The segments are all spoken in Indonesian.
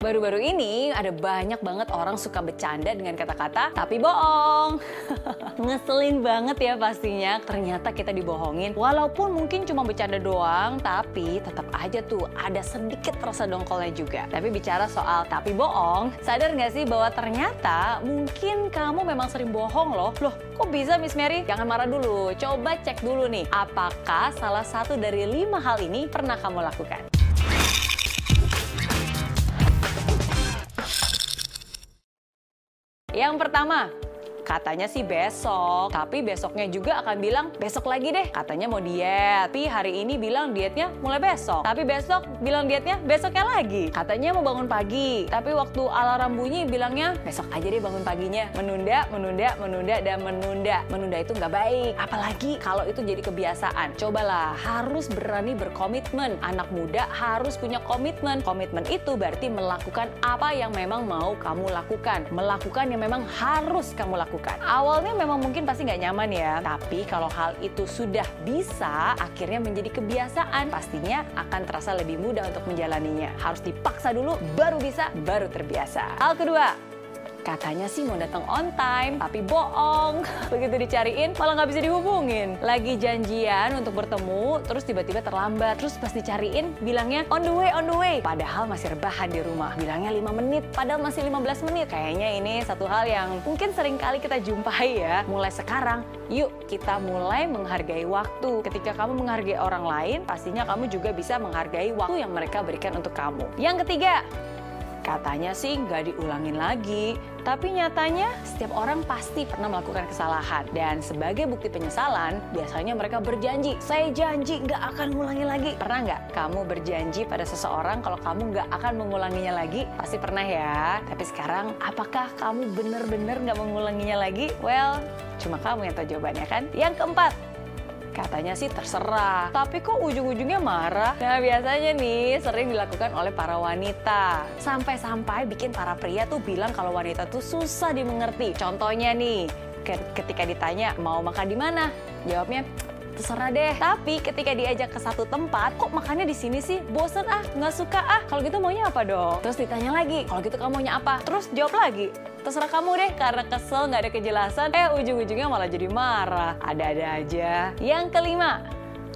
Baru-baru ini ada banyak banget orang suka bercanda dengan kata-kata tapi bohong. Ngeselin banget ya pastinya. Ternyata kita dibohongin. Walaupun mungkin cuma bercanda doang, tapi tetap aja tuh ada sedikit rasa dongkolnya juga. Tapi bicara soal tapi bohong, sadar nggak sih bahwa ternyata mungkin kamu memang sering bohong loh. Loh, kok bisa Miss Mary? Jangan marah dulu. Coba cek dulu nih, apakah salah satu dari lima hal ini pernah kamu lakukan? Yang pertama, katanya sih besok, tapi besoknya juga akan bilang besok lagi deh. Katanya mau diet, tapi hari ini bilang dietnya mulai besok. Tapi besok bilang dietnya besoknya lagi. Katanya mau bangun pagi, tapi waktu alarm bunyi bilangnya besok aja deh bangun paginya. Menunda, menunda, menunda, dan menunda. Menunda itu nggak baik, apalagi kalau itu jadi kebiasaan. Cobalah, harus berani berkomitmen. Anak muda harus punya komitmen. Komitmen itu berarti melakukan apa yang memang mau kamu lakukan. Melakukan yang memang harus kamu lakukan lakukan. Awalnya memang mungkin pasti nggak nyaman ya, tapi kalau hal itu sudah bisa, akhirnya menjadi kebiasaan, pastinya akan terasa lebih mudah untuk menjalaninya. Harus dipaksa dulu, baru bisa, baru terbiasa. Hal kedua, Katanya sih mau datang on time, tapi bohong. Begitu dicariin, malah nggak bisa dihubungin. Lagi janjian untuk bertemu, terus tiba-tiba terlambat. Terus pas dicariin, bilangnya on the way, on the way. Padahal masih rebahan di rumah. Bilangnya 5 menit, padahal masih 15 menit. Kayaknya ini satu hal yang mungkin sering kali kita jumpai ya. Mulai sekarang, yuk kita mulai menghargai waktu. Ketika kamu menghargai orang lain, pastinya kamu juga bisa menghargai waktu yang mereka berikan untuk kamu. Yang ketiga, Katanya sih nggak diulangin lagi, tapi nyatanya setiap orang pasti pernah melakukan kesalahan. Dan sebagai bukti penyesalan, biasanya mereka berjanji, saya janji nggak akan mengulangi lagi. Pernah nggak kamu berjanji pada seseorang kalau kamu nggak akan mengulanginya lagi? Pasti pernah ya. Tapi sekarang, apakah kamu benar-benar nggak mengulanginya lagi? Well, cuma kamu yang tahu jawabannya kan? Yang keempat, Katanya sih terserah, tapi kok ujung-ujungnya marah? Nah biasanya nih sering dilakukan oleh para wanita. Sampai-sampai bikin para pria tuh bilang kalau wanita tuh susah dimengerti. Contohnya nih, ketika ditanya mau makan di mana, jawabnya terserah deh. Tapi ketika diajak ke satu tempat, kok makannya di sini sih? Bosen ah, nggak suka ah. Kalau gitu maunya apa dong? Terus ditanya lagi, kalau gitu kamu maunya apa? Terus jawab lagi, terserah kamu deh karena kesel nggak ada kejelasan eh ujung-ujungnya malah jadi marah ada-ada aja yang kelima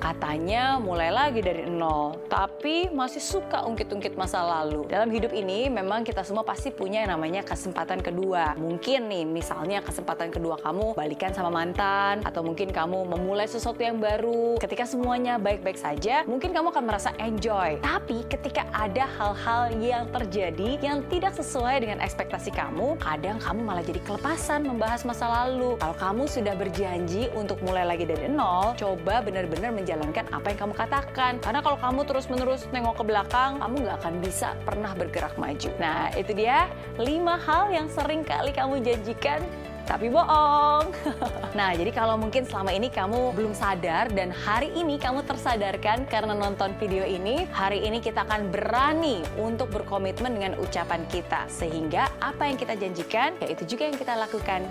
Katanya mulai lagi dari nol, tapi masih suka ungkit-ungkit masa lalu. Dalam hidup ini memang kita semua pasti punya yang namanya kesempatan kedua. Mungkin nih misalnya kesempatan kedua kamu balikan sama mantan, atau mungkin kamu memulai sesuatu yang baru. Ketika semuanya baik-baik saja, mungkin kamu akan merasa enjoy. Tapi ketika ada hal-hal yang terjadi yang tidak sesuai dengan ekspektasi kamu, kadang kamu malah jadi kelepasan membahas masa lalu. Kalau kamu sudah berjanji untuk mulai lagi dari nol, coba benar-benar menjalani menjalankan apa yang kamu katakan. Karena kalau kamu terus-menerus nengok ke belakang, kamu nggak akan bisa pernah bergerak maju. Nah, itu dia lima hal yang sering kali kamu janjikan tapi bohong. nah, jadi kalau mungkin selama ini kamu belum sadar dan hari ini kamu tersadarkan karena nonton video ini, hari ini kita akan berani untuk berkomitmen dengan ucapan kita sehingga apa yang kita janjikan ya itu juga yang kita lakukan.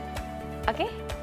Oke? Okay?